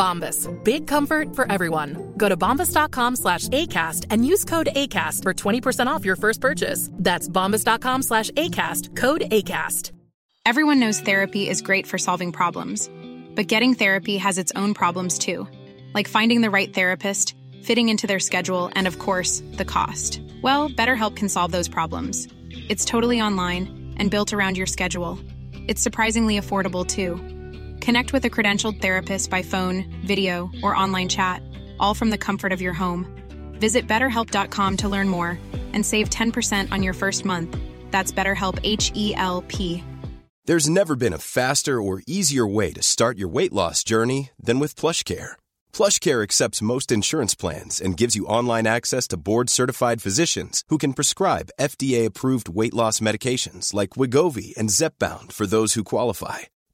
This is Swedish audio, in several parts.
Bombas. Big comfort for everyone. Go to bombas.com slash ACAST and use code ACAST for 20% off your first purchase. That's bombas.com slash ACAST. Code ACAST. Everyone knows therapy is great for solving problems, but getting therapy has its own problems too, like finding the right therapist, fitting into their schedule, and of course, the cost. Well, BetterHelp can solve those problems. It's totally online and built around your schedule. It's surprisingly affordable too. Connect with a credentialed therapist by phone, video, or online chat, all from the comfort of your home. Visit betterhelp.com to learn more and save 10% on your first month. That's BetterHelp H E L P. There's never been a faster or easier way to start your weight loss journey than with PlushCare. PlushCare accepts most insurance plans and gives you online access to board-certified physicians who can prescribe FDA-approved weight loss medications like Wigovi and Zepbound for those who qualify.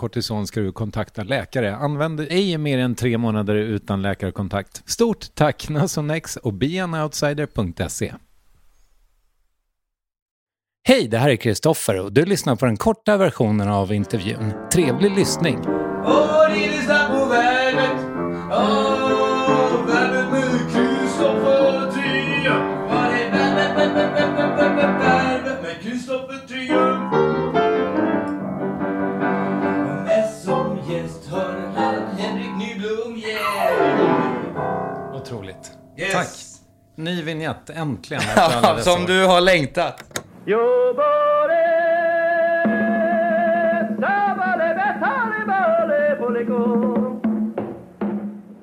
kortison ska du kontakta läkare. Använd ej mer än tre månader utan läkarkontakt. Stort tack Nasonex och beanoutsider.se. Hej, det här är Kristoffer och du lyssnar på den korta versionen av intervjun. Trevlig lyssning! Och ni lyssnar på Värvet. Åh, Värvet med Kristoffer Triumf. Ja, det är Värvet, Värvet, Värvet, Värvet med Kristoffer Yes. Tack! Ny vignett, äntligen. som du har längtat.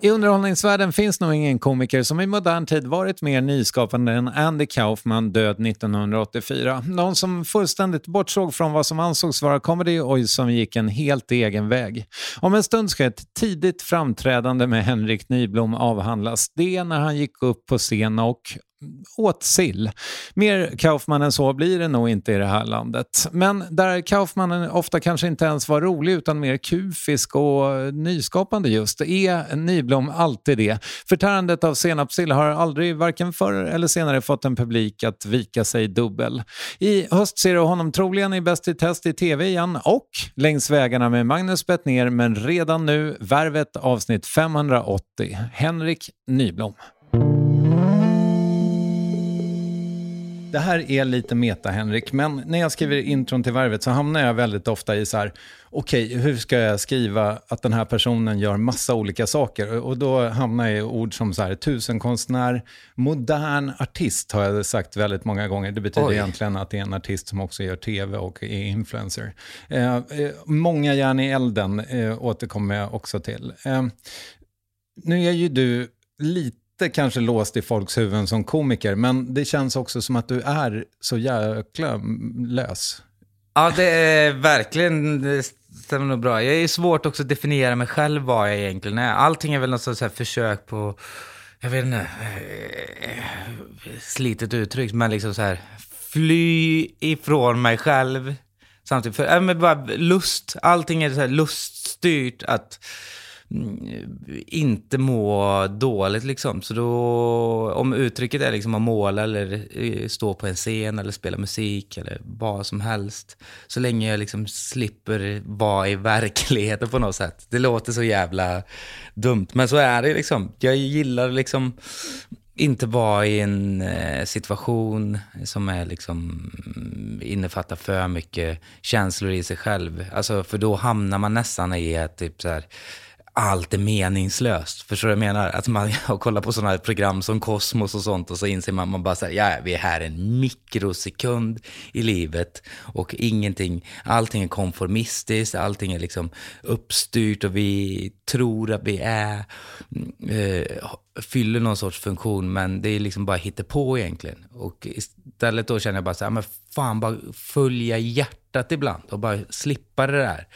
I underhållningsvärlden finns nog ingen komiker som i modern tid varit mer nyskapande än Andy Kaufman, död 1984. Någon som fullständigt bortsåg från vad som ansågs vara comedy och som gick en helt egen väg. Om en stund ska ett tidigt framträdande med Henrik Nyblom avhandlas. Det är när han gick upp på scen och åt sill. Mer Kaufman än så blir det nog inte i det här landet. Men där Kaufman ofta kanske inte ens var rolig utan mer kufisk och nyskapande just, är Nyblom alltid det. Förtärandet av senapssill har aldrig varken förr eller senare fått en publik att vika sig dubbel. I höst ser du honom troligen i Bäst i test i tv igen och längs vägarna med Magnus Bettner men redan nu Värvet avsnitt 580. Henrik Nyblom. Det här är lite meta, Henrik, men när jag skriver intron till Värvet så hamnar jag väldigt ofta i så här, okej, hur ska jag skriva att den här personen gör massa olika saker? Och då hamnar jag i ord som så här, tusenkonstnär, modern artist har jag sagt väldigt många gånger. Det betyder Oj. egentligen att det är en artist som också gör tv och är influencer. Eh, eh, många järn i elden eh, återkommer jag också till. Eh, nu är ju du lite kanske låst i folks huvuden som komiker, men det känns också som att du är så jäkla lös. Ja, det är verkligen, det stämmer nog bra. Jag är ju svårt också att definiera mig själv vad jag egentligen är. Allting är väl något sånt här försök på, jag vet inte, slitet uttryck, men liksom så här, fly ifrån mig själv. Samtidigt, för, äh, men bara lust, allting är så här luststyrt att Mm, inte må dåligt liksom. Så då, om uttrycket är liksom att måla eller eh, stå på en scen eller spela musik eller vad som helst. Så länge jag liksom slipper vara i verkligheten på något sätt. Det låter så jävla dumt, men så är det liksom. Jag gillar liksom inte vara i en eh, situation som är liksom mm, innefattar för mycket känslor i sig själv. Alltså, för då hamnar man nästan i att typ så här, allt är meningslöst. Förstår du vad jag menar? Att man kollar på sådana här program som Kosmos och sånt och så inser man, man bara säger ja, vi är här en mikrosekund i livet och ingenting, allting är konformistiskt, allting är liksom uppstyrt och vi tror att vi är, eh, fyller någon sorts funktion, men det är liksom bara på egentligen. Och istället då känner jag bara så här, men fan, bara följa hjärtat ibland och bara slippa det där.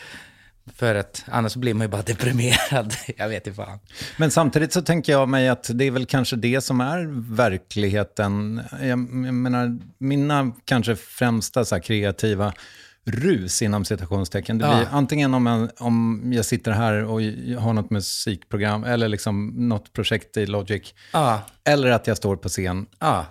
För att annars blir man ju bara deprimerad. jag vet inte fan. Men samtidigt så tänker jag mig att det är väl kanske det som är verkligheten. Jag, jag menar, mina kanske främsta så här, kreativa rus inom citationstecken. Det blir Ja. antingen om, en, om jag sitter här och har något musikprogram eller liksom något projekt i Logic. Ja, Eller att jag står på scen ja.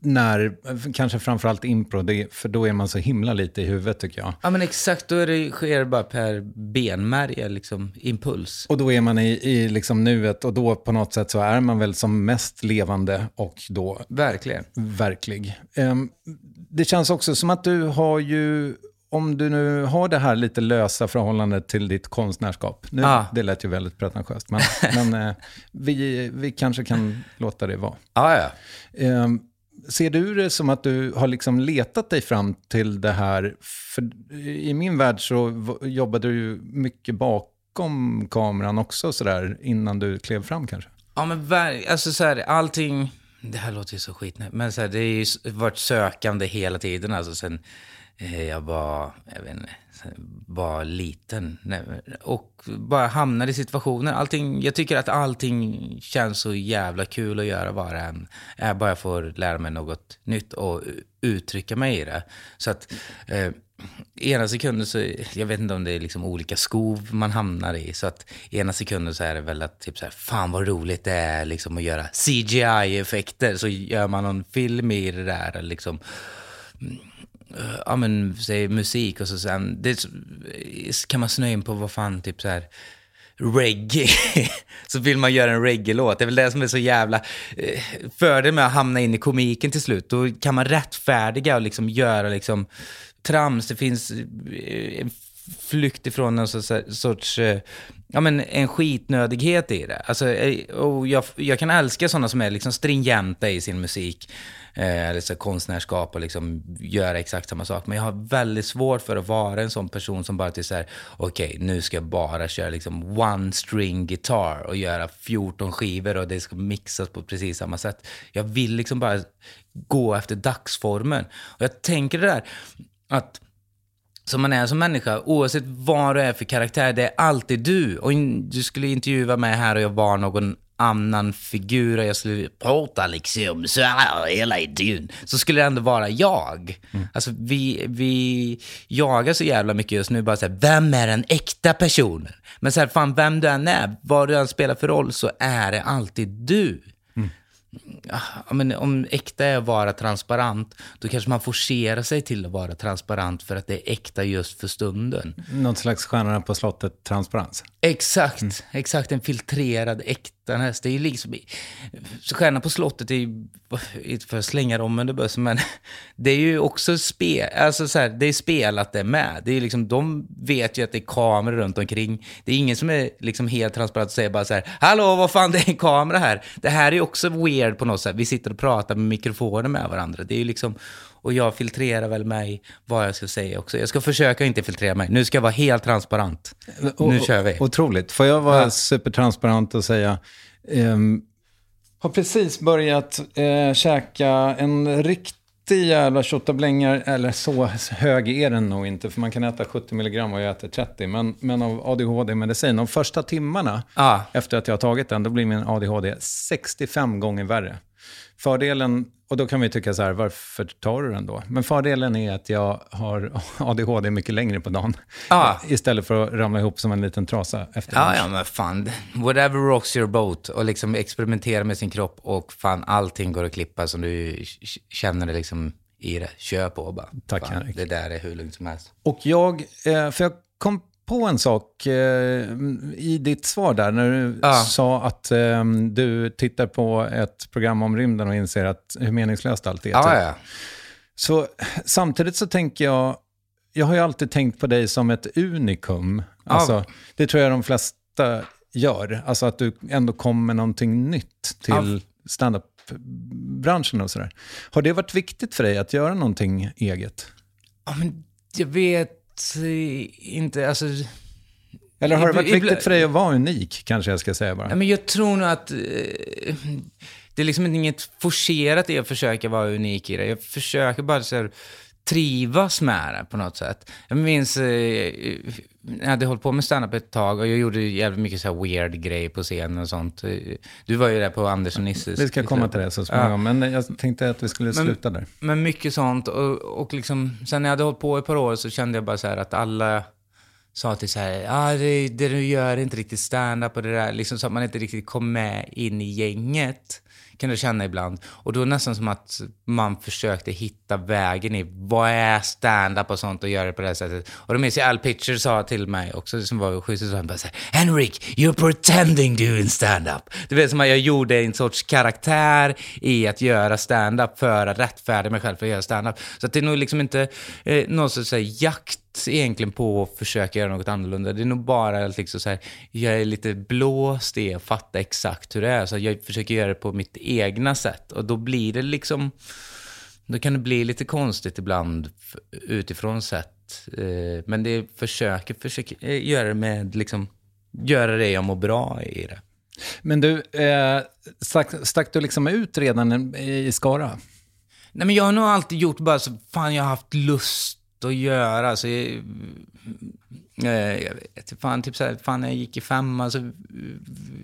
när, kanske framförallt impro, det, för då är man så himla lite i huvudet tycker jag. Ja men exakt, då är det, sker det bara per benmärg, liksom impuls. Och då är man i, i liksom nuet och då på något sätt så är man väl som mest levande och då Verkligen. verklig. Ehm, det känns också som att du har ju, om du nu har det här lite lösa förhållandet till ditt konstnärskap. Nu, Ja. Det lät ju väldigt pretentiöst, men, men eh, vi, vi kanske kan låta det vara. Ja, ja. Ehm, ser du det som att du har liksom letat dig fram till det här? För i min värld så jobbade du ju mycket bakom kameran också sådär innan du klev fram kanske. Ja men alltså så här, allting, det här låter ju så skit men så här, det har ju varit sökande hela tiden, alltså sen eh, Eh, jag var, jag vet inte, var liten. Och bara hamnade i situationer, allting, jag tycker att allting känns så jävla kul att göra bara än, jag eh, bara får lära mig något nytt och uttrycka mig i det. Så att, eh, ena sekunden så, jag vet inte om det är liksom olika skov man hamnar i. Så att ena sekunden så är det väl att typ så här, fan vad roligt det är liksom att göra CGI-effekter. Så gör man någon film i det där liksom, mm. Eh, ja men säg musik och så sen, det, eh, kan man snöa in på vad fan typ så här reggae. så vill man göra en reggae-låt. Det är väl det som är så jävla eh, fördel med att hamna in i komiken till slut. Då kan man rättfärdiga och liksom göra liksom trams. Det finns en flykt ifrån en sorts, ja men en skitnödighet i det. Alltså, och jag, jag kan älska sådana som är liksom stringenta i sin musik. Eh, eller så konstnärskap och liksom göra exakt samma sak. Men jag har väldigt svårt för att vara en sån person som bara till så här, okej, nu ska jag bara köra liksom one string guitar och göra 14 skivor och det ska mixas på precis samma sätt. Jag vill liksom bara gå efter dagsformen. Och jag tänker det där, att som man är som människa, oavsett vad du är för karaktär, det är alltid du. Och du skulle intervjua mig här och jag var någon annan figur och jag skulle prata liksom så här hela intervjun. Så skulle det ändå vara jag. Alltså vi, vi jagar så jävla mycket just nu, bara så här, vem är den äkta personen? Men så här, fan vem du än är, vad du än spelar för roll så är det alltid du. Ja, men om äkta är att vara transparent, då kanske man forcerar sig till att vara transparent för att det är äkta just för stunden. Något slags stjärnorna på slottet-transparens. Exakt, exakt en filtrerad äktaness. Det är liksom, Stjärnan på slottet är ju, inte för att slänga dem under bussen, men det är ju också spe, alltså så här, det är spelat det med. Det är liksom, de vet ju att det är kameror runt omkring. Det är ingen som är liksom helt transparent och säger bara så här, hallå vad fan det är en kamera här. Det här är ju också weird på något sätt. Vi sitter och pratar med mikrofoner med varandra. Det är ju liksom, och jag filtrerar väl mig vad jag ska säga också. Jag ska försöka inte filtrera mig. Nu ska jag vara helt transparent. Nu kör vi. Otroligt. Får jag vara Ja. supertransparent och säga, ehm, har precis börjat eh, käka en riktig jävla tjottablängare, eller så hög är den nog inte, för man kan äta 70 milligram och jag äter 30, men, men av ADHD-medicin. De första timmarna Ja. efter att jag har tagit den, då blir min ADHD 65 gånger värre. Fördelen, och då kan vi tycka så här, varför tar du den då? Men fördelen är att jag har ADHD mycket längre på dagen. Ja. Istället för att ramla ihop som en liten trasa efter Ja, lunch. ja, men fan. Whatever rocks your boat. Och liksom experimentera med sin kropp och fan allting går att klippa som du känner det liksom i det. Kör på bara. Tack, fan, Henrik. Det där är hur lugnt som helst. Och jag, eh, för jag kom på en sak eh, i ditt svar där, när du Ja. sa att eh, du tittar på ett program om rymden och inser att hur meningslöst allt är. Typ. ja. Så samtidigt så tänker jag, jag har ju alltid tänkt på dig som ett unikum. Alltså, Det tror jag de flesta gör. Alltså att du ändå kommer med någonting nytt till standup-branschen och sådär. Har det varit viktigt för dig att göra någonting eget? ja men jag vet inte, alltså... Eller har det varit viktigt för dig att vara unik, kanske jag ska säga bara? Ja, men jag tror nog att eh, det är liksom inget forcerat i att försöka vara unik i det. Jag försöker bara så här, trivas med det på något sätt. Jag minns, eh, jag hade hållit på med standup ett tag och jag gjorde jävligt mycket så här weird grejer på scenen och sånt. Eh, Du var ju där på Anders och Nisses. Vi ska komma till det så småningom, men jag tänkte att vi skulle sluta där. Men mycket sånt och, och liksom, sen när jag hade hållit på ett par år så kände jag bara så här att alla sa till så här, ja ah, det, det du gör är inte riktigt stand-up och det där, liksom så att man inte riktigt kom med in i gänget. Kan du känna ibland. Och då nästan som att man försökte hitta vägen i vad är stand-up och sånt och göra det på det här sättet. Och då minns jag Al Pitcher sa till mig också, som var schysst, så han bara så här, Henrik, you're pretending doing stand-up. Det var som att jag gjorde en sorts karaktär i att göra stand-up för att rättfärdiga mig själv för att göra stand-up. Så att det är nog liksom inte eh, någon sorts jakt egentligen på att försöka göra något annorlunda. Det är nog bara liksom så här, jag är lite blåst i att fatta exakt hur det är. Så jag försöker göra det på mitt egna sätt. Och då blir det liksom, då kan det bli lite konstigt ibland utifrån sett. Eh, Men det försöker, försöker eh, göra det med liksom, göra det jag mår bra i det. Men du, eh, stack, stack du liksom ut redan i Skara? Nej men jag har nog alltid gjort bara så, fan jag har haft lust att göra. Så jag, jag vet fan, typ så här, fan när jag gick i femman så,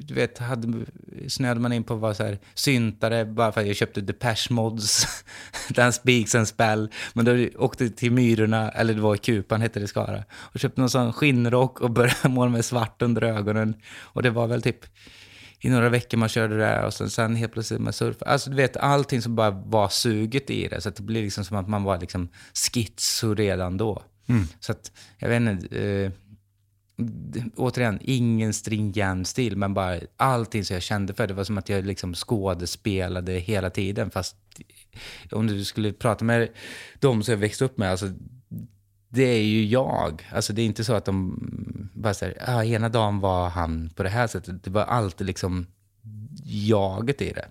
du vet, hade, snöade man in på att vara så här syntare bara för att jag köpte Depeche Mods, Den Speaks and Spell. Men då åkte jag till Myrorna, eller det var i Kupan hette det i Skara, och köpte någon sån skinnrock och började måla med svart under ögonen. Och det var väl typ i några veckor man körde det och sen, sen helt plötsligt man surfa. Alltså du vet, allting som bara var suget i det. Så att det blir liksom som att man var liksom schizo redan då. Så att, jag vet inte, eh, återigen, ingen stringent stil, men bara allting som jag kände för. Det var som att jag liksom skådespelade hela tiden. Fast om du skulle prata med dem som jag växte upp med, alltså det är ju jag. Alltså det är inte så att de bara säger, ah, ena dagen var han på det här sättet. Det var alltid liksom jaget i det.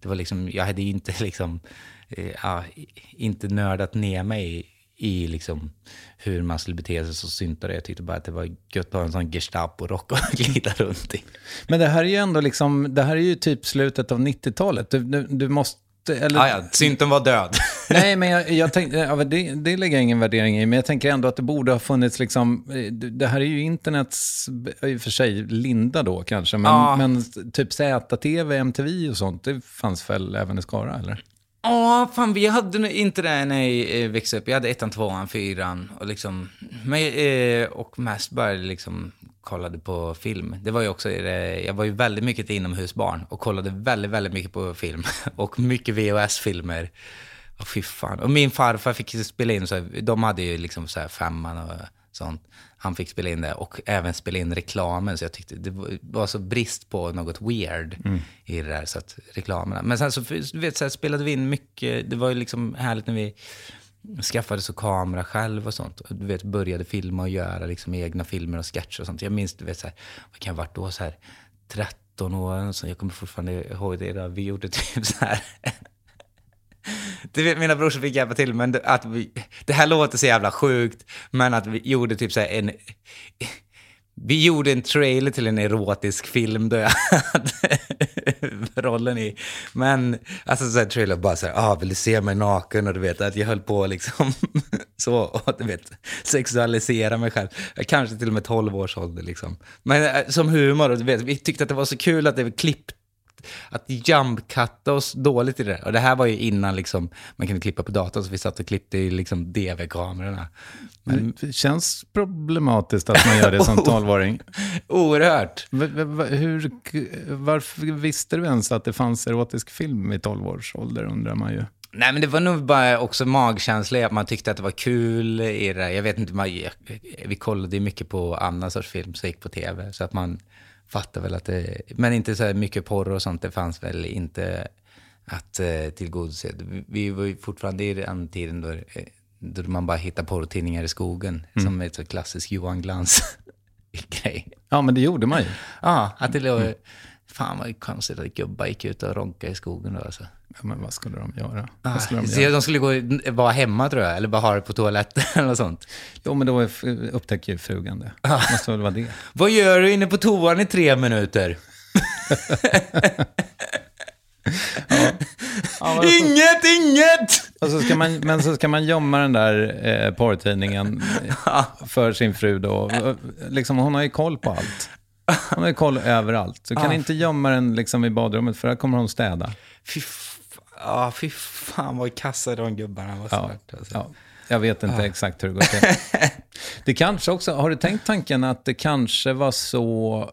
Det var liksom, jag hade inte liksom, eh, ja, inte nördat ner mig i, i liksom hur man skulle bete sig som syntare. Jag tyckte bara att det var gött att ha en sån Gestapo-rock att glida runt i. Men det här är ju ändå liksom, det här är ju typ slutet av 90-talet. Du, du, du måste, eller... Ah, ja, synten var död. Nej, men jag, jag tänkte, ja, det, det lägger jag ingen värdering i, men jag tänker ändå att det borde ha funnits liksom, eh, det här är ju internets, i och för sig, linda då kanske, men, Ja. men typ ZTV, MTV och sånt, det fanns väl även i Skara, eller? Ja, fan vi hade inte det när jag eh, växte upp. Jag hade ettan, tvåan, fyran och liksom... Men, eh, och mest bara liksom kollade på film. Det var ju också, eh, jag var ju väldigt mycket ett inomhusbarn och kollade väldigt, väldigt mycket på film. Och mycket VHS-filmer. Och fy fan. Och min farfar fick spela in, så här, de hade ju liksom så här femman och sånt. Han fick spela in det och även spela in reklamen. Så jag tyckte det var- så brist på något weird i det där. Så att reklamerna. Men sen så, du vet, så här, spelade vi in mycket. Det var ju liksom härligt när vi skaffade så kamera själv och sånt. Och, du vet, började filma och göra liksom egna filmer och sketcher och sånt. Jag minns, du vet, så här, vad kan jag varit då? Så här, 13 år, så jag kommer fortfarande ihåg det. Då. Vi gjorde typ så här du vet, mina brorsor fick hjälpa till, men det, att vi, det här låter så jävla sjukt, men att vi gjorde typ så här en... Vi gjorde en trailer till en erotisk film då jag hade rollen i. Men alltså så här trailer bara så här, ah, vill du se mig naken? Och du vet att jag höll på liksom så, och du vet, sexualisera mig själv. Kanske till och med 12 års ålder liksom. Men eh, som humor, och du vet, vi tyckte att det var så kul att det var klippt att jump-cutta oss dåligt i det. Och det här var ju innan liksom, man kunde klippa på datorn, så vi satt och klippte i liksom DV-kamerorna. Men det känns problematiskt att man gör det som tolvåring. Oerhört. Hur, varför visste du ens att det fanns erotisk film i 12 års ålder, undrar man ju. Nej, men det var nog bara också magkänsla, att man tyckte att det var kul i det. Jag vet inte, man, vi kollade ju mycket på annan sorts film som gick på tv, så att man fattar väl att det... Men inte så här mycket porr och sånt, det fanns väl inte att eh, tillgodose. Vi, var ju fortfarande i den tiden då, eh, då man bara hittar porrtidningar i skogen, som är ett så klassiskt Johan Glans-grej. Ja, men det gjorde man ju. Ja, att det låg... Fan vad konstigt att gubbar gick ut och ronkade i skogen då alltså. Ja, men vad skulle de göra? Ah, skulle de göra? de skulle gå, vara hemma tror jag, eller bara ha det på toaletten eller något sånt. Jo, men då upptäcker ju frugan det. Det måste väl vara det. Vad gör du inne på toan i tre minuter? inget, inget! Och så ska man, men så ska man gömma den där eh, porrtidningen för sin fru då. Liksom, hon har ju koll på allt. Hon har koll överallt. Så kan inte gömma den liksom i badrummet för där kommer hon städa. Fy, ah, fy fan vad kassa de gubbarna var. Ja, alltså. ja. Jag vet inte exakt hur det går till. Det kanske också, har du tänkt tanken att det kanske var så...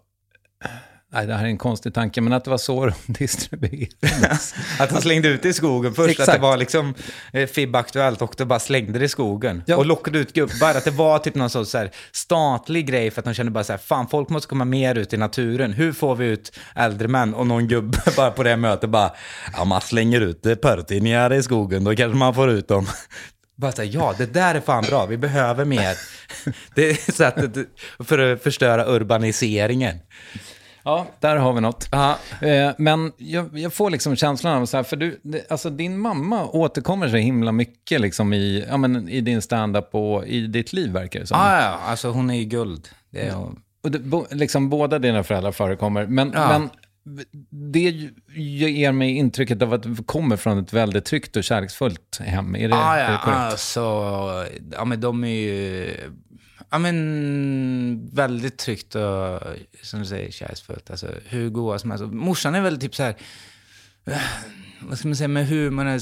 Nej, det här är en konstig tanke, men att det var så de distribuerades. Att de slängde ut det i skogen först, att Exakt. det var liksom eh, FIB-aktuellt och de bara slängde det i skogen. Ja. Och lockade ut gubbar, att det var typ någon sorts så här, statlig grej för att de kände bara så här, fan folk måste komma mer ut i naturen. Hur får vi ut äldre män? Och någon gubbe bara på det mötet bara, ja man slänger ut porrtidningar i skogen, då kanske man får ut dem. Bara så här, ja det där är fan bra, vi behöver mer. Det är så att, det- för att förstöra urbaniseringen. Ja, där har vi något. Eh, Men jag, jag får liksom känslan av så här, för du, det, alltså din mamma återkommer så himla mycket liksom i, ja, men i din stand-up och i ditt liv verkar det som. Ja, ja, alltså hon är ju guld. Det är hon. Och det, bo, liksom båda dina föräldrar förekommer, men, Ja. men det ger mig intrycket av att du kommer från ett väldigt tryggt och kärleksfullt hem. Är det, Ja, är det korrekt? alltså, ja men de är ju, ja men väldigt tryggt och, som du säger, kärleksfullt. Alltså hur goa som helst. Och Morsan är väl typ så här, eh, vad ska man säga, med humorn,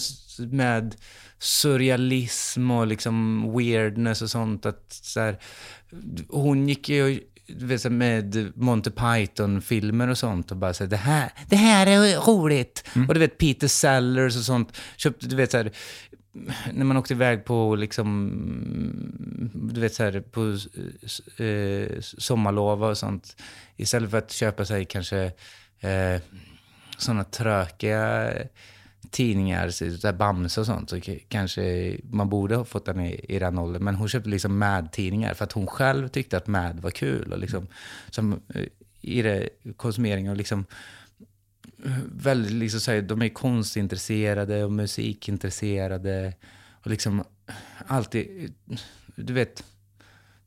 med surrealism och liksom weirdness och sånt. Att så här, hon gick ju med Monty Python-filmer och sånt och bara här, det här, det här är roligt. Och du vet Peter Sellers och sånt. Köpte, du vet så här, när man åkte iväg på liksom, du vet så här, på eh, eh sommarlov och sånt. Istället för att köpa sig kanske eh, sådana trökiga tidningar, så Bamse och sånt, så kanske man borde ha fått den i, i den åldern. Men hon köpte liksom Mad-tidningar för att hon själv tyckte att Mad var kul. Och liksom, som, eh, I det konsumering och liksom väldigt, liksom så här, de är konstintresserade och musikintresserade. Och liksom alltid, du vet,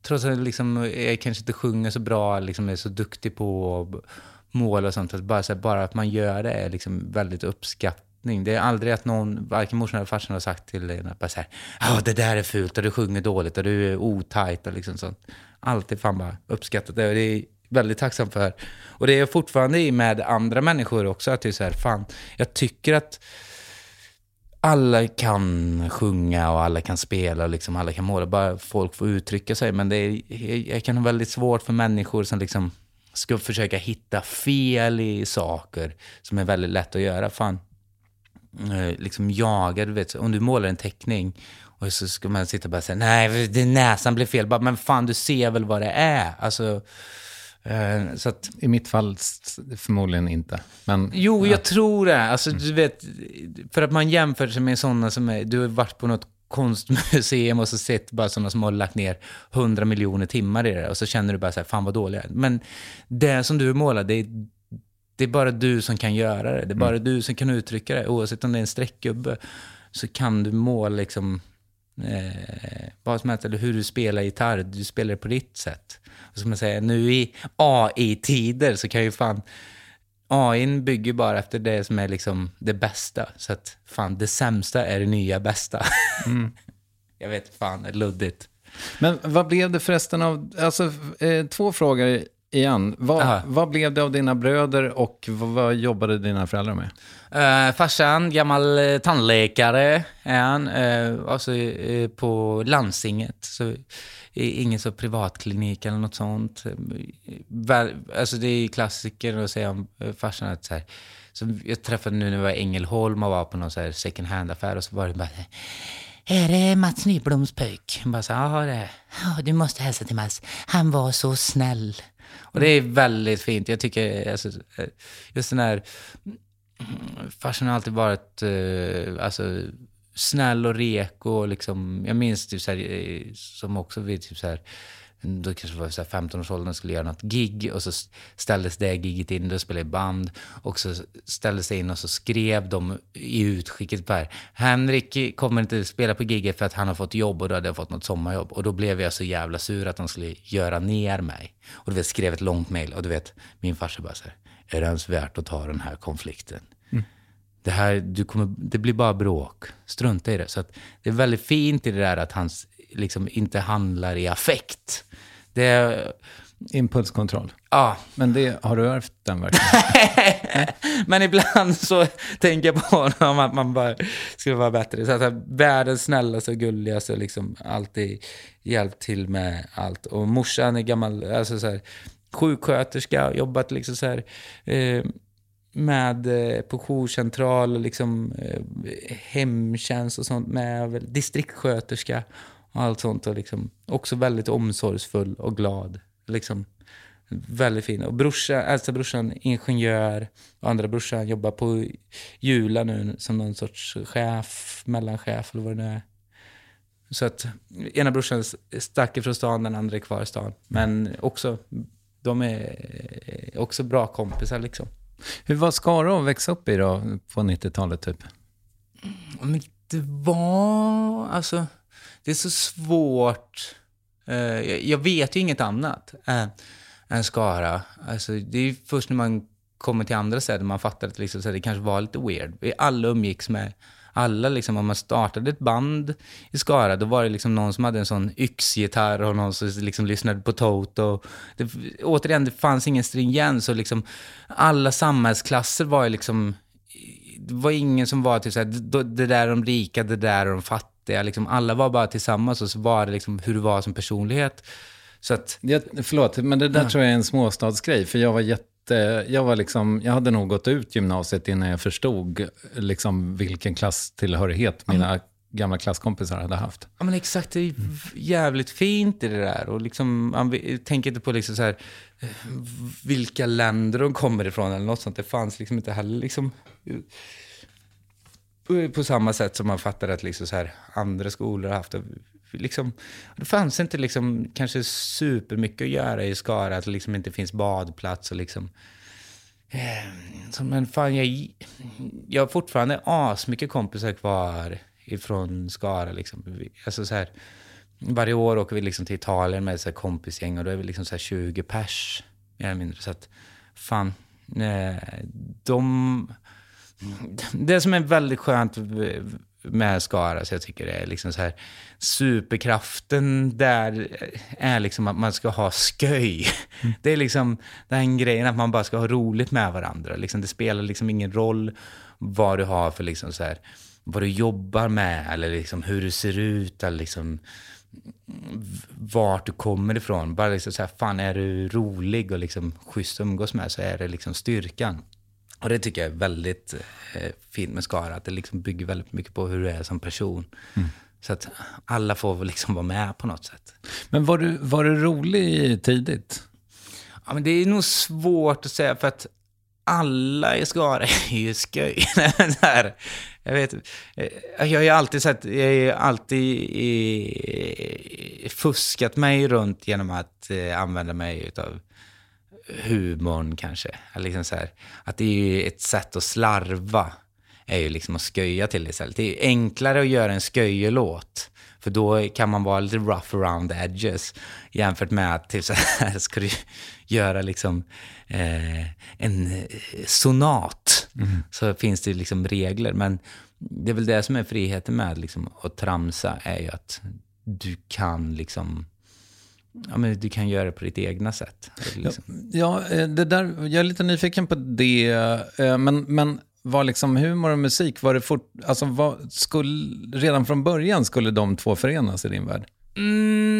trots att liksom, jag kanske inte sjunger så bra, liksom är så duktig på att måla och sånt, att bara, så här, bara att man gör det är liksom väldigt uppskattning. Det är aldrig att någon, varken morsan eller farsan har sagt till en att bara så här, oh, det där är fult och du sjunger dåligt och du är otajt och liksom sånt. Alltid fan bara uppskattat det och det är väldigt tacksam för. Och det är jag fortfarande i med andra människor också, att det är så här, fan, jag tycker att alla kan sjunga och alla kan spela och liksom alla kan måla, bara folk får uttrycka sig. Men det är, jag- kan ha väldigt svårt för människor som liksom ska försöka hitta fel i saker som är väldigt lätt att göra. Fan, eh, liksom jaga, du vet, om du målar en teckning och så ska man sitta och bara säga nej, näsan blev fel. Bara, men fan, du ser väl vad det är? Alltså, eh, så att, I mitt fall förmodligen inte. Men, Jo, jag tror det. Alltså, du vet, för att man jämför sig med sådana som är... Du har varit på något konstmuseum och så sett bara sådana som har lagt ner hundra miljoner timmar i det och så känner du bara så här, fan vad dålig jag är. Men det som du målar, det är, det är bara du som kan göra det. Det är bara du som kan uttrycka det. Oavsett om det är en streckgubbe så kan du måla liksom eh, vad som helst, eller hur du spelar gitarr. Du spelar det på ditt sätt. Och som jag säger, nu i AI-tider så kan ju fan AI bygger bara efter det som är liksom det bästa. Så att fan, det sämsta är det nya bästa. jag vet fan, det är luddigt. men vad blev det förresten av, alltså eh, två frågor igen. Vad, Aha. vad blev det av dina bröder och vad, vad jobbade dina föräldrar med? Uh, farsan, gammal eh, tandläkare är han. Uh, alltså eh, på landstinget. Så, ingen så privatklinik eller något sånt. Väl, alltså det är ju klassiker att säga om uh, farsan att så här, så jag träffade nu när jag var i Ängelholm och var på någon så här second hand-affär och så var det bara är det Mats Nybloms? Jag Bara så, ja det är Du måste hälsa till Mats. Han var så snäll. Och det är väldigt fint. Jag tycker, alltså, eh, just den här farsan har alltid varit eh, alltså, snäll och reko. Och liksom, jag minns typ så här, eh, som också vid typ så här, då kanske var här 15-årsåldern skulle göra något gig och så ställdes det giget in, då spelade jag band och så ställdes det in och så skrev de i utskicket bara Henrik kommer inte spela på giget för att han har fått jobb och då hade jag fått något sommarjobb och då blev jag så jävla sur att de skulle göra ner mig. Och du vet, skrev ett långt mejl och du vet, min farsa bara så här, är det ens värt att ta den här konflikten? Det, här, du kommer, det blir bara bråk. Strunta i det. Så att det är väldigt fint i det där att han s- liksom inte handlar i affekt. Det är, Impulskontroll. ja. Men det, har du ärvt den verkligen? Men ibland så tänker jag på honom att man bara skulle vara bättre. Så att världens snällaste och gulligaste liksom alltid hjälpt till med allt. Och morsan är gammal, alltså så här, sjuksköterska, jobbat liksom så här, eh, med eh, på jourcentral liksom eh, hemtjänst och sånt med, väl, distriktssköterska och allt sånt. Och liksom också väldigt omsorgsfull och glad. Liksom väldigt fin. Och brorsa, äldsta brorsan ingenjör, och andra brorsan jobbar på Jula nu som någon sorts chef, mellanchef eller vad det nu är. Så att ena brorsan stack ifrån stan, den andra är kvar i stan. Men också, de är också bra kompisar liksom. Hur var Skara att växa upp i då, på 90-talet typ? Men det var, alltså, det är så svårt. Eh, jag- vet ju inget annat än Skara. Alltså, det är först när man kommer till andra städer man fattar att liksom, så det kanske var lite weird. Vi alla umgicks med alla, liksom, om man startade ett band i Skara, då var det liksom någon som hade en sån yxgitarr och någon som liksom lyssnade på Toto. Det, återigen, det fanns ingen stringens och liksom alla samhällsklasser var ju liksom det var ingen som var typ såhär, här, det där är de rika, det där är de fattiga. Liksom, alla var bara tillsammans och så var det liksom hur du var som personlighet. Så att, Jag, förlåt, men det där tror jag är en småstadsgrej. För jag var jätte... Jag, var liksom, jag hade nog gått ut gymnasiet innan jag förstod liksom, vilken klasstillhörighet mina gamla klasskompisar hade haft. ja men exakt, det är jävligt fint i det där. Och liksom, man tänker inte på liksom så här, eh, vilka länder de kommer ifrån eller något sånt. Det fanns liksom inte heller liksom Eh, på samma sätt som man fattar att liksom så här, andra skolor har haft. det. Liksom, det fanns inte liksom, kanske supermycket att göra i Skara, att det liksom inte finns badplats och liksom... Eh, så, men fan, jag, jag har fortfarande asmycket kompisar kvar ifrån Skara. Liksom. Alltså, så här, varje år åker vi liksom till Italien med ett kompisgäng och då är vi liksom så här 20 pers, mer eller mindre. Så att, fan, eh, de... Det som är väldigt skönt med Skara, så jag tycker det är liksom så här, superkraften där är liksom att man ska ha sköj. Det är liksom den grejen att man bara ska ha roligt med varandra. Liksom, det spelar liksom ingen roll vad du har för liksom så här, vad du jobbar med eller liksom hur du ser ut eller liksom vart du kommer ifrån. Bara liksom så här, fan är du rolig och liksom schysst att umgås med så är det liksom styrkan. Och det tycker jag är väldigt eh, fint med Skara, att det liksom bygger väldigt mycket på hur du är som person. Så att alla får liksom vara med på något sätt. Men var du, var du rolig tidigt? Ja, men det är nog svårt att säga för att alla i Skara är ju skoj. Jag vet, eh, jag har ju alltid sett, jag har ju alltid fuskat mig runt genom att eh, använda mig utav humorn kanske. Liksom så här, att det är ju ett sätt att slarva, är ju liksom att sköja till det istället. Det är ju enklare att göra en sköjelåt, för då kan man vara lite rough around the edges, jämfört med att typ så här, ska du göra liksom eh, en eh, sonat, så finns det liksom regler. Men det är väl det som är friheten med liksom, att tramsa, är ju att du kan liksom ja, men du kan göra det på ditt egna sätt. Liksom. Ja, eh, det där, jag är lite nyfiken på det. eh, Men, men var liksom humor och musik, var det fort, alltså vad, skulle, redan från början skulle de två förenas i din värld? Mm,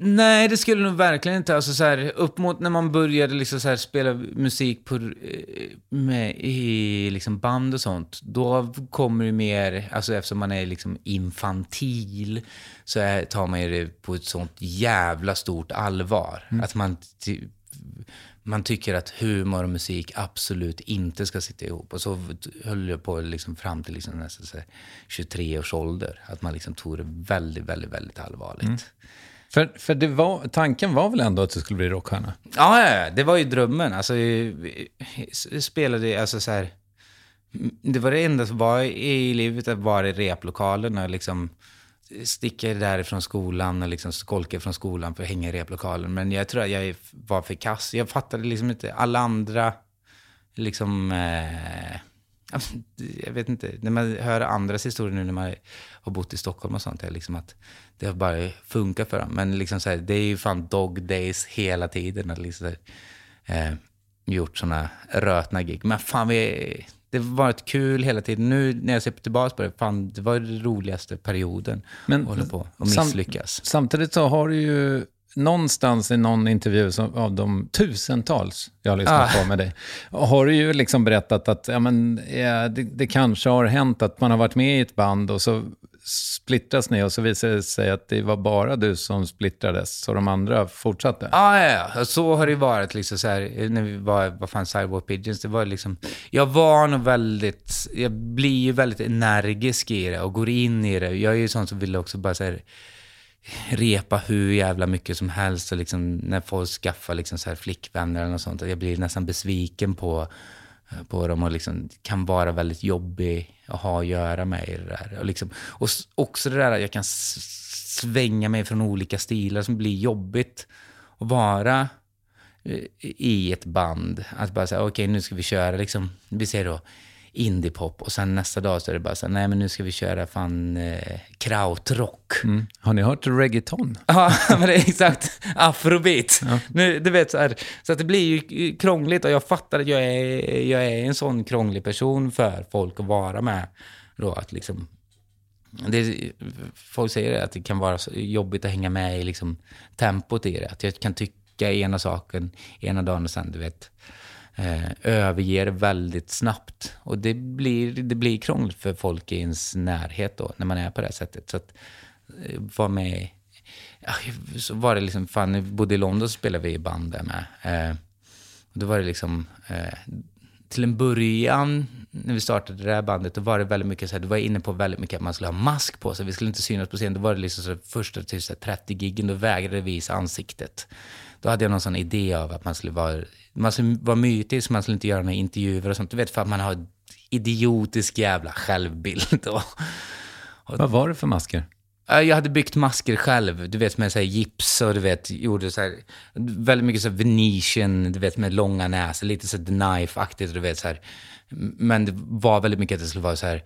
nej, det skulle nog verkligen inte. Alltså, så här, upp mot när man började liksom, så här, spela musik på, eh, med, i liksom, band och sånt, då kommer det mer, alltså eftersom man är liksom infantil, så är, tar man ju det på ett sånt jävla stort allvar. Att man, man tycker att humor och musik absolut inte ska sitta ihop. Och så höll jag på liksom fram till liksom nästan så här 23 års ålder. Att man liksom tog det väldigt, väldigt, väldigt allvarligt. För, för det var, tanken var väl ändå att du skulle bli rockstjärna? Ja, ja, ja, det var ju drömmen. Alltså, jag spelade alltså så här... Det var det enda som var i livet, att vara i replokalen och liksom sticka därifrån skolan och liksom skolka från skolan för att hänga i replokalen. Men jag tror att jag var för kass. Jag fattade liksom inte alla andra, liksom... Eh, jag vet inte, när man hör andras historier nu när man har bott i Stockholm och sånt, är liksom att det har bara funkat för dem. Men liksom så här, det är ju fan dog days hela tiden. Att liksom här, eh, gjort såna rötna gig. Men fan, vi, det har varit kul hela tiden. Nu när jag ser tillbaka på det, fan, det var den roligaste perioden. Men att hålla på och sam- misslyckas. Samtidigt så har du ju någonstans i någon intervju som, av de tusentals jag har lyssnat Ah. på med dig, har du ju liksom berättat att ja, men, ja, det, det kanske har hänt att man har varit med i ett band och så splittras ni och så visar det sig att det var bara du som splittrades, så de andra fortsatte. Ja, ja, ja. Så har det varit liksom så här, när vi var, vad fan, Sidewalk Pigeons, det var liksom, jag var nog väldigt, jag blir ju väldigt energisk i det och går in i det. Jag är ju sån som vill också bara så här, repa hur jävla mycket som helst och liksom när folk skaffar liksom så här flickvänner eller något sånt, jag blir nästan besviken på, på dem och liksom kan vara väldigt jobbig att ha att göra med i det där. Och, liksom, och också det där att jag kan svänga mig från olika stilar som blir jobbigt att vara eh, i ett band. Att bara säga, okej nu ska vi köra liksom, vi säger då indiepop och sen nästa dag så är det bara så här, nej men nu ska vi köra fan eh, krautrock. Mm. Har ni hört reggaeton? Ja, men det är exakt. Afrobeat. Nu, du vet, så, här, så att det blir ju krångligt och jag fattar att jag är, jag är en sån krånglig person för folk att vara med. Då, att liksom, det, folk säger att det kan vara jobbigt att hänga med i liksom, tempot i det. Att jag kan tycka ena saken ena dagen och sen, du vet, eh, överger väldigt snabbt. Och det blir, det blir krångligt för folk i ens närhet då, när man är på det här sättet. Så att eh, vara med ja, så var det liksom, fan, när vi bodde i London så spelade vi i band där med. Eh, och då var det liksom, eh, till en början, när vi startade det här bandet, då var det väldigt mycket så här, du var inne på väldigt mycket att man skulle ha mask på sig, vi skulle inte synas på scen. Då var det liksom så här, första till så här, 30 giggen, då vägrade vi visa ansiktet. Då hade jag någon sån idé av att man skulle vara, man skulle vara mytisk, man skulle inte göra några intervjuer och sånt. Du vet, för att man har idiotisk jävla självbild. Och, Vad var det för masker? Ja, Jag hade byggt masker själv, du vet med så här gips och du vet, gjorde så här, väldigt mycket så här Venetian, du vet med långa näsor, lite så The Knife-aktigt, du vet så här. Men det var väldigt mycket att det skulle vara så här,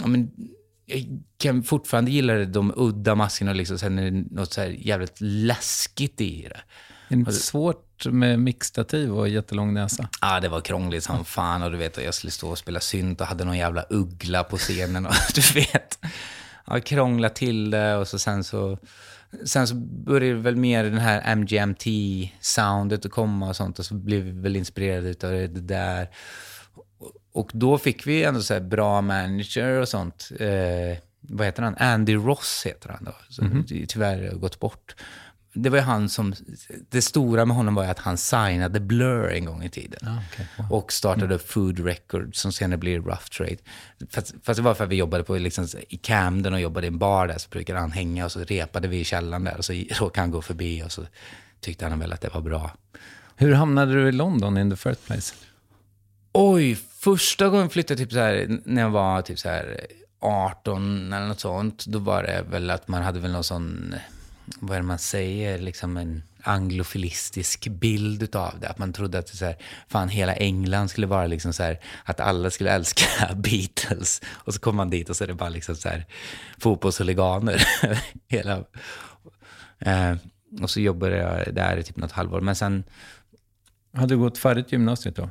ja men, jag kan fortfarande gilla det, de udda maskerna liksom, sen är det något så här jävligt läskigt i det. Är det inte svårt med mixtativ och jättelång näsa? Ja, det var krångligt som fan och du vet, jag skulle stå och spela synt och hade någon jävla uggla på scenen och du vet. Ja, krångla till det och så sen så... Sen så började väl mer den här MGMT-soundet att komma och sånt och så blev vi väl inspirerade utav det där. Och då fick vi ändå så bra manager och sånt. Eh, vad heter han? Andy Ross heter han då. Som tyvärr har gått bort. Det var ju han som... Det stora med honom var ju att han signade Blur en gång i tiden. Och startade upp Food Records som senare blir Rough Trade. Fast, fast det var för att vi jobbade på, liksom, i Camden och jobbade i en bar där. Så brukade han hänga och så repade vi i källaren där. Och så råkade han gå förbi och så tyckte han väl att det var bra. Hur hamnade du i London in the first place? Oj, första gången jag flyttade typ så här, när jag var typ så här 18 eller något sånt, då var det väl att man hade väl någon sån, vad är det man säger, liksom en anglofilistisk bild utav det. Att man trodde att så här, fan hela England skulle vara liksom så här, att alla skulle älska Beatles. Och så kommer man dit och så är det bara liksom så här fotbollshuliganer. hela, eh, och så jobbade jag där i typ något halvår. Men sen, Hade du gått färdigt gymnasiet då?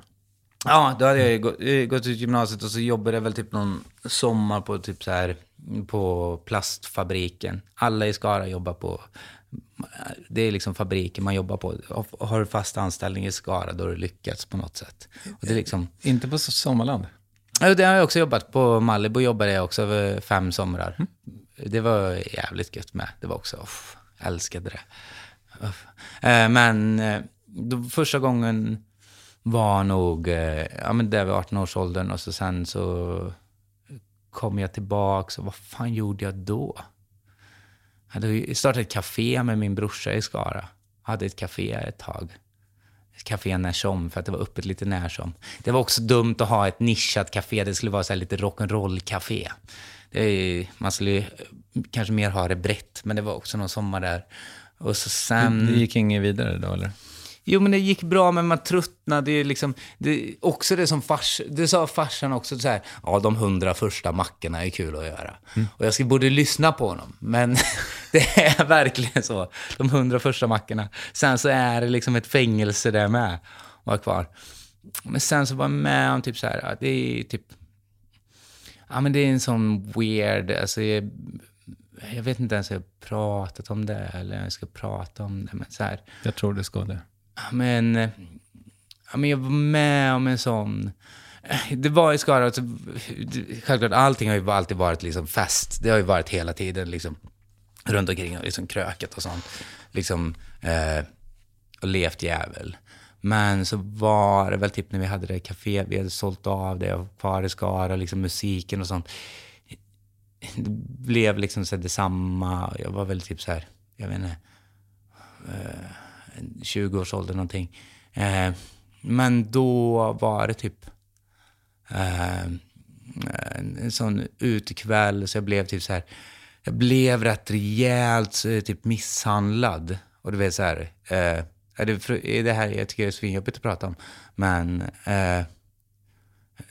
ja, då hade jag gått, eh, gått ut gymnasiet och så jobbade jag väl typ någon sommar på typ så här, på plastfabriken. Alla i Skara jobbar på, det är liksom fabriken man jobbar på. Har du fast anställning i Skara, då har du lyckats på något sätt. Och det är liksom, Inte på Sommarland? Det har jag också jobbat på. Malibu jobbade jag också över fem somrar. Det var jävligt gött med. Det var också, uff, älskade det. Uff. Eh, men eh, då, första gången var nog, eh, ja men det var 18-årsåldern och så sen så Kommer jag tillbaka och vad fan gjorde jag då? Jag hade startat ett café med min brorsa i Skara. Hade ett café ett tag. Ett café när som, för att det var öppet lite när som. Det var också dumt att ha ett nischat café. Det skulle vara så här lite rock'n'roll-café. Man skulle eh, kanske mer ha det brett, men det var också någon sommar där. Och så sen... Det gick inget vidare då eller? Jo, men det gick bra, men man tröttnade ju liksom. Det, också det som fars, det sa farsan också så här, ja, de hundra första mackorna är kul att göra. Och jag borde lyssna på honom, men det är verkligen så. De hundra första mackorna. Sen så är det liksom ett fängelse där med, var kvar. Men sen så var jag med om typ så här, ja, det är typ, ja men det är en sån weird, alltså jag, jag vet inte ens om jag har pratat om det eller jag ska prata om det, men så här. Jag tror det ska det. Men, ja, men jag var med om en sån... Det var i Skara, alltså, självklart allting har ju alltid varit liksom fest. Det har ju varit hela tiden liksom runt omkring och liksom krökat och sånt. Liksom, eh, och levt jävel. Men så var det väl typ när vi hade det café, vi hade sålt av det och kvar i Skara, liksom musiken och sånt. Det blev liksom så här detsamma. Jag var väl typ så här, jag vet inte, eh, 20-årsåldern någonting. Eh, men då var det typ eh, en, sån utekväll, så jag blev typ så här, jag blev rätt rejält typ misshandlad. Och du vet så här, eh, är det, är det här jag tycker det är svinjobbigt att prata om, men eh,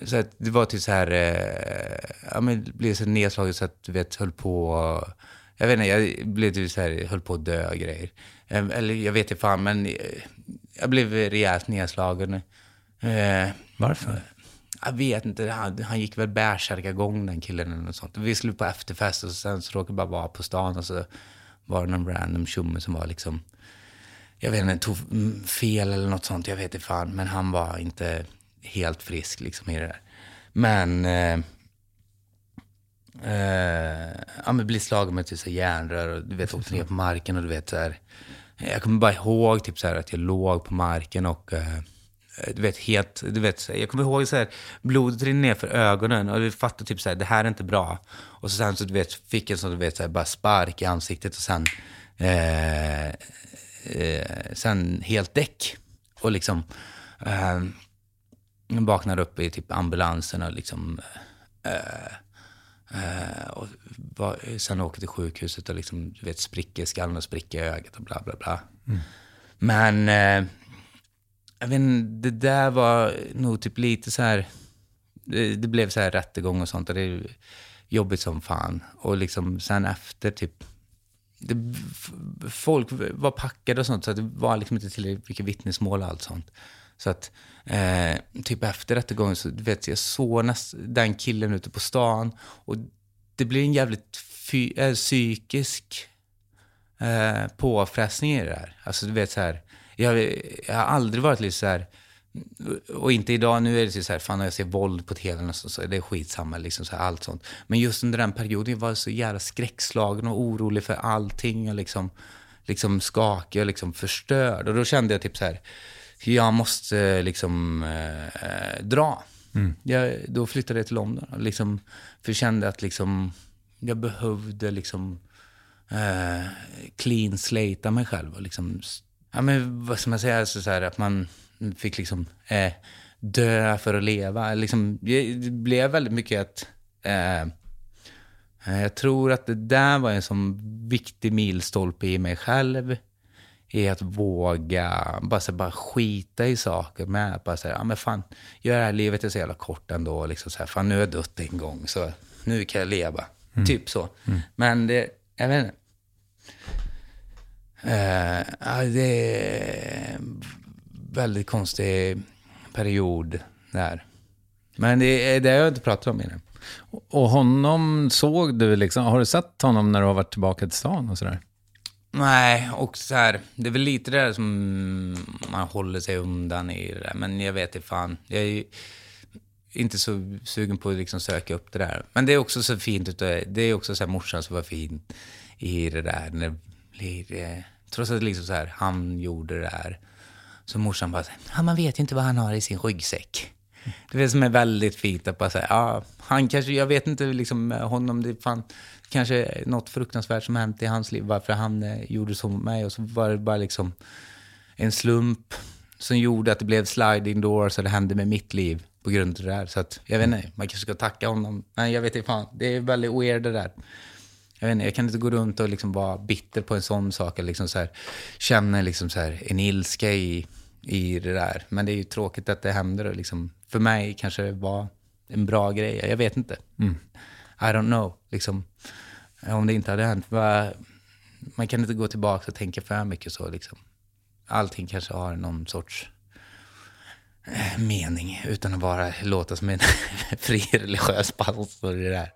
så att det var typ så här, eh, ja men blev så nedslaget så att du vet, höll på, jag vet inte, jag blev typ så här, höll på att dö och grejer. Eh, eller jag vet inte fan, men eh, jag blev rejält nedslagen. Eh, Varför? jag vet inte, han, han gick väl bärsärkagång den killen eller något sånt. Vi skulle på efterfest och sen så råkade vi bara vara på stan och så var det någon random tjomme som var liksom, jag vet inte, tog mm, fel eller något sånt, jag vet inte fan. Men han var inte helt frisk liksom i det där. Men, eh, ja men bli slagen med typ så här järnrör och du vet, åkte ner på marken och du vet så här. Jag kommer bara ihåg typ så här att jag låg på marken och eh, eh du vet, helt, du vet, jag kommer ihåg så här, blodet rinner ner för ögonen och du fattar typ så här, det här är inte bra. Och så sen så du vet, fick en sån, du vet, så här, bara spark i ansiktet och sen, eh, eh, sen helt däck. Och liksom, eh, vaknade upp i typ ambulansen och liksom, eh, eh, och var, sen åkte till sjukhuset och liksom, du vet, sprickor i skallen och sprickor i ögat och bla bla bla. Men, eh, jag vet inte, det där var nog typ lite så här, det, det blev så här rättegång och sånt och det är jobbigt som fan. Och liksom sen efter typ, det, folk var packade och sånt så det var liksom inte tillräckligt mycket vittnesmål och allt sånt. Så att eh, typ efter rättegången så vet jag såg näst, den killen ute på stan och det blev en jävligt fy, äh, psykisk eh, påfrestning i det där. Alltså du vet så här, jag, jag har aldrig varit lite så här, och inte idag, nu är det så här, fan när jag ser våld på tvn och så, så är det skitsamma, liksom så här, allt sånt. Men just under den perioden jag var jag så jävla skräckslagen och orolig för allting och liksom, liksom skakig och liksom förstörd. Och då kände jag typ så här, jag måste liksom eh, dra. Jag, då flyttade jag till London liksom, för jag kände att liksom, jag behövde liksom eh, clean slata mig själv. Och liksom, ja, men, vad ska man säga, alltså, så här, att man fick liksom eh, dö för att leva. Liksom, det blev väldigt mycket att eh, eh, jag tror att det där var en sån viktig milstolpe i mig själv. Är att våga bara, så, bara skita i saker med. Bara så här, ja men fan, gör det här livet är så jävla kort ändå. Liksom så här, fan nu har jag dött en gång, så nu kan jag leva. Typ så. Men det, jag vet inte. Ja, det är en väldigt konstig period där. Men det, det har jag inte pratat om innan. Och honom såg du liksom, har du sett honom när du har varit tillbaka till stan och sådär? Nej, och så här, det är väl lite det där som man håller sig undan i det där. Men jag vet inte fan. Jag är ju inte så sugen på att liksom söka upp det där. Men det är också så fint. utav- Det är också så här morsan som var fin i det där. När det blir, trots att liksom så här, han gjorde det där. Så morsan bara, så här, ja, man vet ju inte vad han har i sin ryggsäck. Det är det som är väldigt fint att bara säga, ja, han kanske, jag vet inte liksom honom, det fan, kanske något fruktansvärt som hänt i hans liv, varför han eh, gjorde så mot mig och så var det bara liksom en slump som gjorde att det blev sliding doors och det hände med mitt liv på grund av det där. Så att, jag vet inte, man kanske ska tacka honom. Nej, jag vet inte fan, det är väldigt weird det där. Jag, vet inte, jag kan inte gå runt och liksom vara bitter på en sån sak. Eller liksom så här, känna liksom så här, en ilska i, i det där. Men det är ju tråkigt att det händer. Och liksom, för mig kanske det var en bra grej. Jag vet inte. I don't know. Liksom, om det inte hade hänt. Man kan inte gå tillbaka och tänka för mycket så. Liksom. Allting kanske har någon sorts eh, mening utan att bara låta som en fri religiös pastor i det där.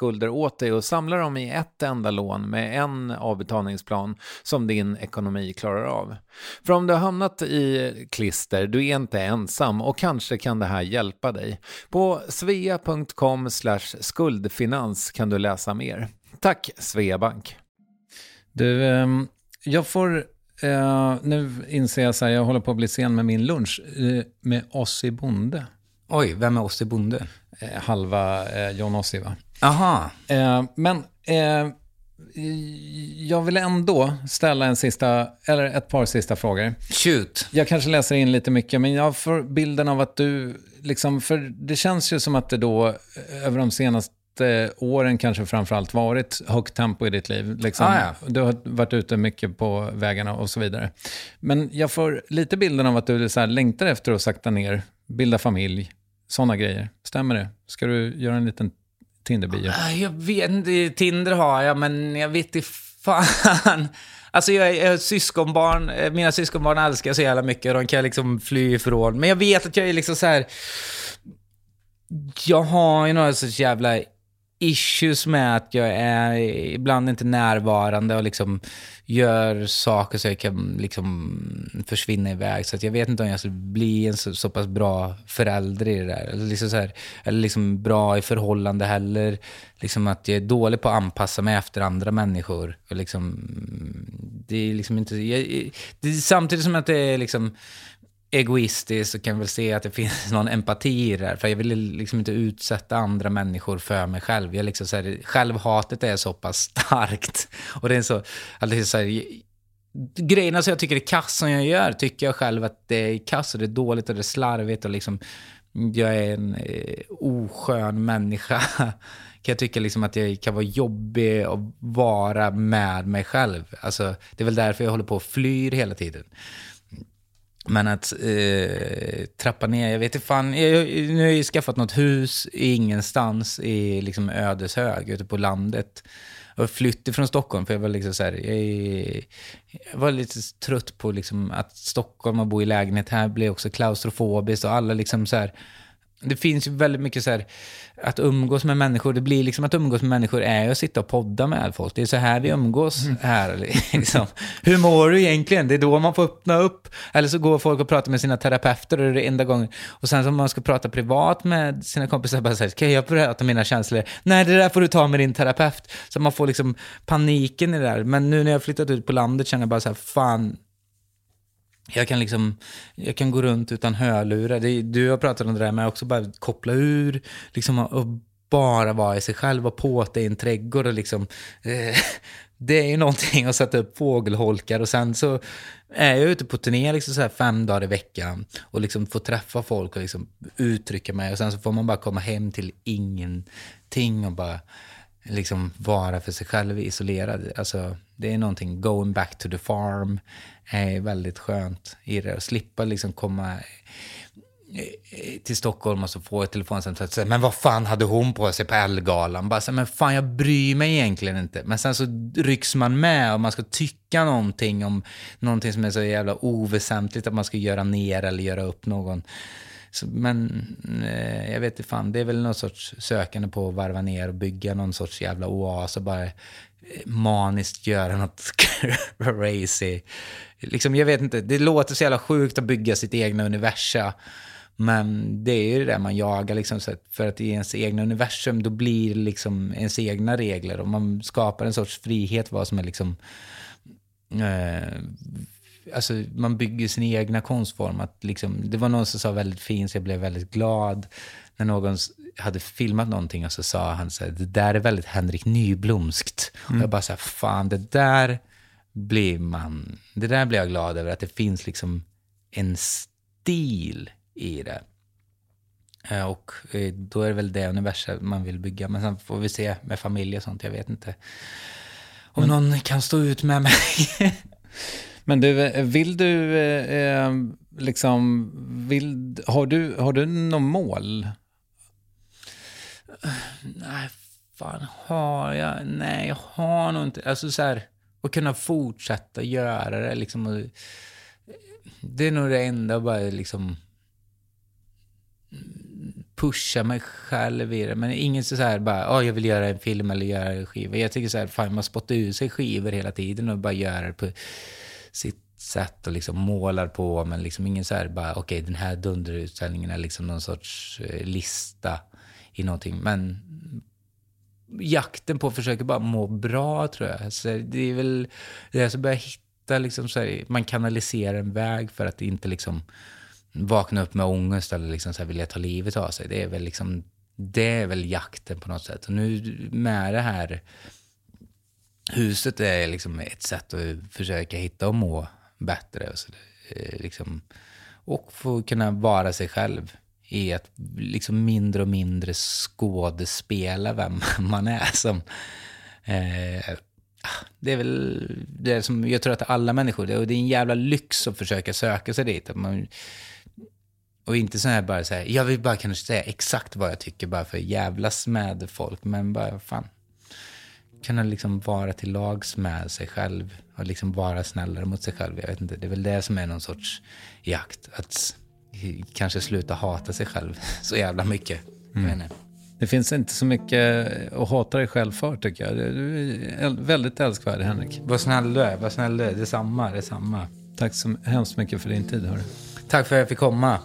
åt dig och samlar dem i ett enda lån med en avbetalningsplan som din ekonomi klarar av. För om du har hamnat i klister, du är inte ensam och kanske kan det här hjälpa dig. På svea.com skuldfinans kan du läsa mer. Tack Sveabank. Du, ehm, jag får, eh, nu inser jag så här, jag håller på att bli sen med min lunch eh, med Ossi Bonde. Oj, vem är Ossi Bonde? Eh, halva John Ossi va? Aha. Eh, men eh, jag vill ändå ställa en sista, eller ett par sista frågor. Shoot. Jag kanske läser in lite mycket, men jag får bilden av att du, liksom, för det känns ju som att det då eh, över de senaste åren kanske framförallt varit högt tempo i ditt liv. Liksom. Ah, ja. Du har varit ute mycket på vägarna och så vidare. Men jag får lite bilden av att du så här längtar efter att sakta ner, bilda familj, sådana grejer. Stämmer det? Ska du göra en liten Tinder-bio? Ah, jag vet inte, Tinder har jag, men jag vet inte fan. Alltså jag är jag syskonbarn, eh, mina syskonbarn älskar jag så jävla mycket och de kan jag liksom fly ifrån. Men jag vet att jag är liksom så här. Jag har ju några sorts jävla issues med att jag är ibland inte närvarande och liksom gör saker så jag kan liksom försvinna iväg. Så att jag vet inte om jag skulle bli en så, så pass bra förälder i det där. Eller liksom, så här, eller liksom bra i förhållande heller. Liksom att jag är dålig på att anpassa mig efter andra människor. Och liksom, mm, det är liksom inte... Jag, det är samtidigt som att det är liksom egoistiskt så kan väl se att det finns någon empati i det här. För jag vill liksom inte utsätta andra människor för mig själv. Jag liksom så här, självhatet är så pass starkt. Och det är så, alltså så här, grejerna alltså som jag tycker är kass som jag gör, tycker jag själv att det är kass och det är dåligt och det är slarvigt och liksom, jag är en eh, oskön människa. Kan jag tycka liksom att jag kan vara jobbig att vara med mig själv. Alltså, det är väl därför jag håller på och flyr hela tiden. Men att eh, trappa ner, jag vet inte fan. Jag, nu har jag ju skaffat något hus ingenstans i liksom Ödeshög, ute på landet. Jag flytt ifrån Stockholm, för jag var liksom så här, jag, jag var lite trött på liksom att Stockholm och bo i lägenhet här blev också klaustrofobiskt och alla liksom så här, det finns ju väldigt mycket så här, att umgås med människor, det blir liksom att umgås med människor är ju att sitta och podda med folk. Det är så här vi umgås här. Liksom. Hur mår du egentligen? Det är då man får öppna upp. Eller så går folk och pratar med sina terapeuter och det är det enda gången. Och sen om man ska prata privat med sina kompisar, bara säger, kan jag prata om mina känslor? Nej, det där får du ta med din terapeut. Så man får liksom paniken i det där. Men nu när jag har flyttat ut på landet känner jag bara så här, fan, jag kan liksom, jag kan gå runt utan hörlurar. Det, du har pratat om det där med att också bara koppla ur, liksom och bara vara i sig själv och påta i en trädgård och liksom, eh, det är ju någonting att sätta upp fågelholkar och sen så är jag ute på turné liksom så här fem dagar i veckan och liksom får träffa folk och liksom uttrycka mig och sen så får man bara komma hem till ingenting och bara liksom vara för sig själv isolerad. Alltså, det är någonting, going back to the farm är väldigt skönt i det. Att slippa liksom komma eh, eh, till Stockholm och så få ett telefonsamtal och säga, men vad fan hade hon på sig på Ellegalan? Bara så, men fan jag bryr mig egentligen inte. Men sen så rycks man med och man ska tycka någonting om någonting som är så jävla oväsentligt att man ska göra ner eller göra upp någon. Så, men eh, jag vet inte fan, det är väl någon sorts sökande på att varva ner och bygga någon sorts jävla oas och bara eh, maniskt göra något crazy. Liksom, jag vet inte, det låter så jävla sjukt att bygga sitt egna universum. Men det är ju det där man jagar, liksom, så att för att i ens egna universum då blir det liksom ens egna regler och man skapar en sorts frihet vad som är liksom eh, alltså, man bygger sin egna konstform. Att liksom, det var någon som sa väldigt fint, så jag blev väldigt glad. När någon hade filmat någonting och så sa han så här, det där är väldigt Henrik Nyblomskt. Och jag bara så här, fan det där blir man, det där blir jag glad över, att det finns liksom en stil i det. Eh, Och eh, då är det väl det universum man vill bygga. Men sen får vi se med familj och sånt, jag vet inte. Om någon kan stå ut med mig. Men du, eh, vill du eh, eh, liksom, vill, har du, har du något mål? Nej, fan har jag? Nej, jag har nog inte. Alltså så här, att kunna fortsätta göra det liksom. Och, eh, det är nog det enda, bara liksom pusha mig själv i det. Men inget så här bara, oh, jag vill göra en film eller göra en skiva. Jag tycker så här, fan man spottar ur sig skivor hela tiden och bara göra det på sitt sätt och liksom målar på. Men liksom ingen så här bara, okej den här dunderutställningen är liksom någon sorts eh, lista i någonting. Men jakten på att försöka bara må bra tror jag. Så det är väl det är så börja hitta liksom så här, man kanaliserar en väg för att inte liksom vakna upp med ångest eller liksom så här vilja ta livet av sig. Det är väl liksom, det är väl jakten på något sätt. Och nu med det här huset är liksom ett sätt att försöka hitta och må bättre. Och, så, eh, liksom, och få kunna vara sig själv i att liksom mindre och mindre skådespela vem man är. Som, eh, ah, det är väl det som jag tror att alla människor, det, och det är en jävla lyx att försöka söka sig dit. Att man, och inte så här bara säga, jag vill bara kunna säga exakt vad jag tycker bara för att jävlas med folk. Men bara, fan. Kunna liksom vara till lags med sig själv och liksom vara snällare mot sig själv. Jag vet inte, det är väl det som är någon sorts jakt. Att kanske sluta hata sig själv så jävla mycket. Mm. Det finns inte så mycket att hata dig själv för tycker jag. Du är väldigt älskvärd Henrik. Vad snäll du är, vad snäll du är. Detsamma, detsamma. Tack så hemskt mycket för din tid hörru. Tack för att jag fick komma.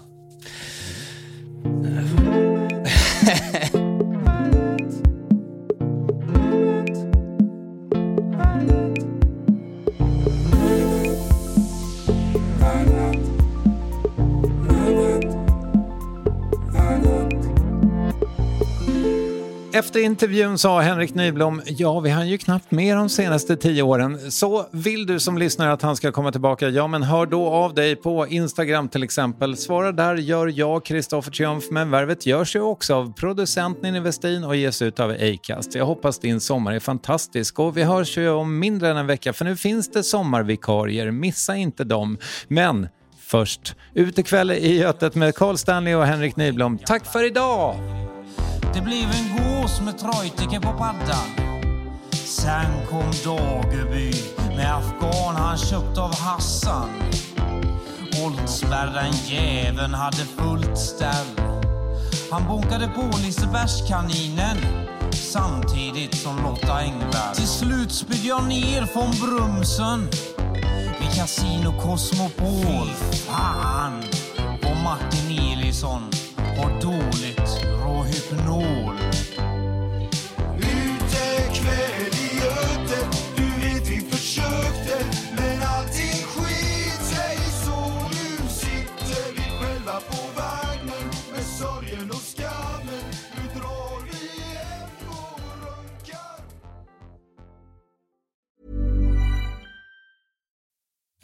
Efter intervjun sa Henrik Nyblom, ja vi hann ju knappt med de senaste tio åren. Så vill du som lyssnar att han ska komma tillbaka, ja men hör då av dig på Instagram till exempel. Svara där gör jag, Kristoffer Triumf, men värvet görs ju också av producent Ninni Westin och ges ut av Acast. Jag hoppas din sommar är fantastisk och vi hörs ju om mindre än en vecka för nu finns det sommarvikarier, missa inte dem. Men först, utekväll i Götet med Carl Stanley och Henrik Nyblom. Tack för idag! Det blev en oss med trojtiken på paddan. Sen kom Dageby med afghan han köpt av Hassan. Oldsberg den jäveln hade fullt ställ. Han bonkade på Lisebergskaninen samtidigt som Lotta Engberg. Till slut spydde jag ner från Brumsen vid Casino Cosmopol. Fy Fan vad Martin Elisson har dåligt Rohypnol.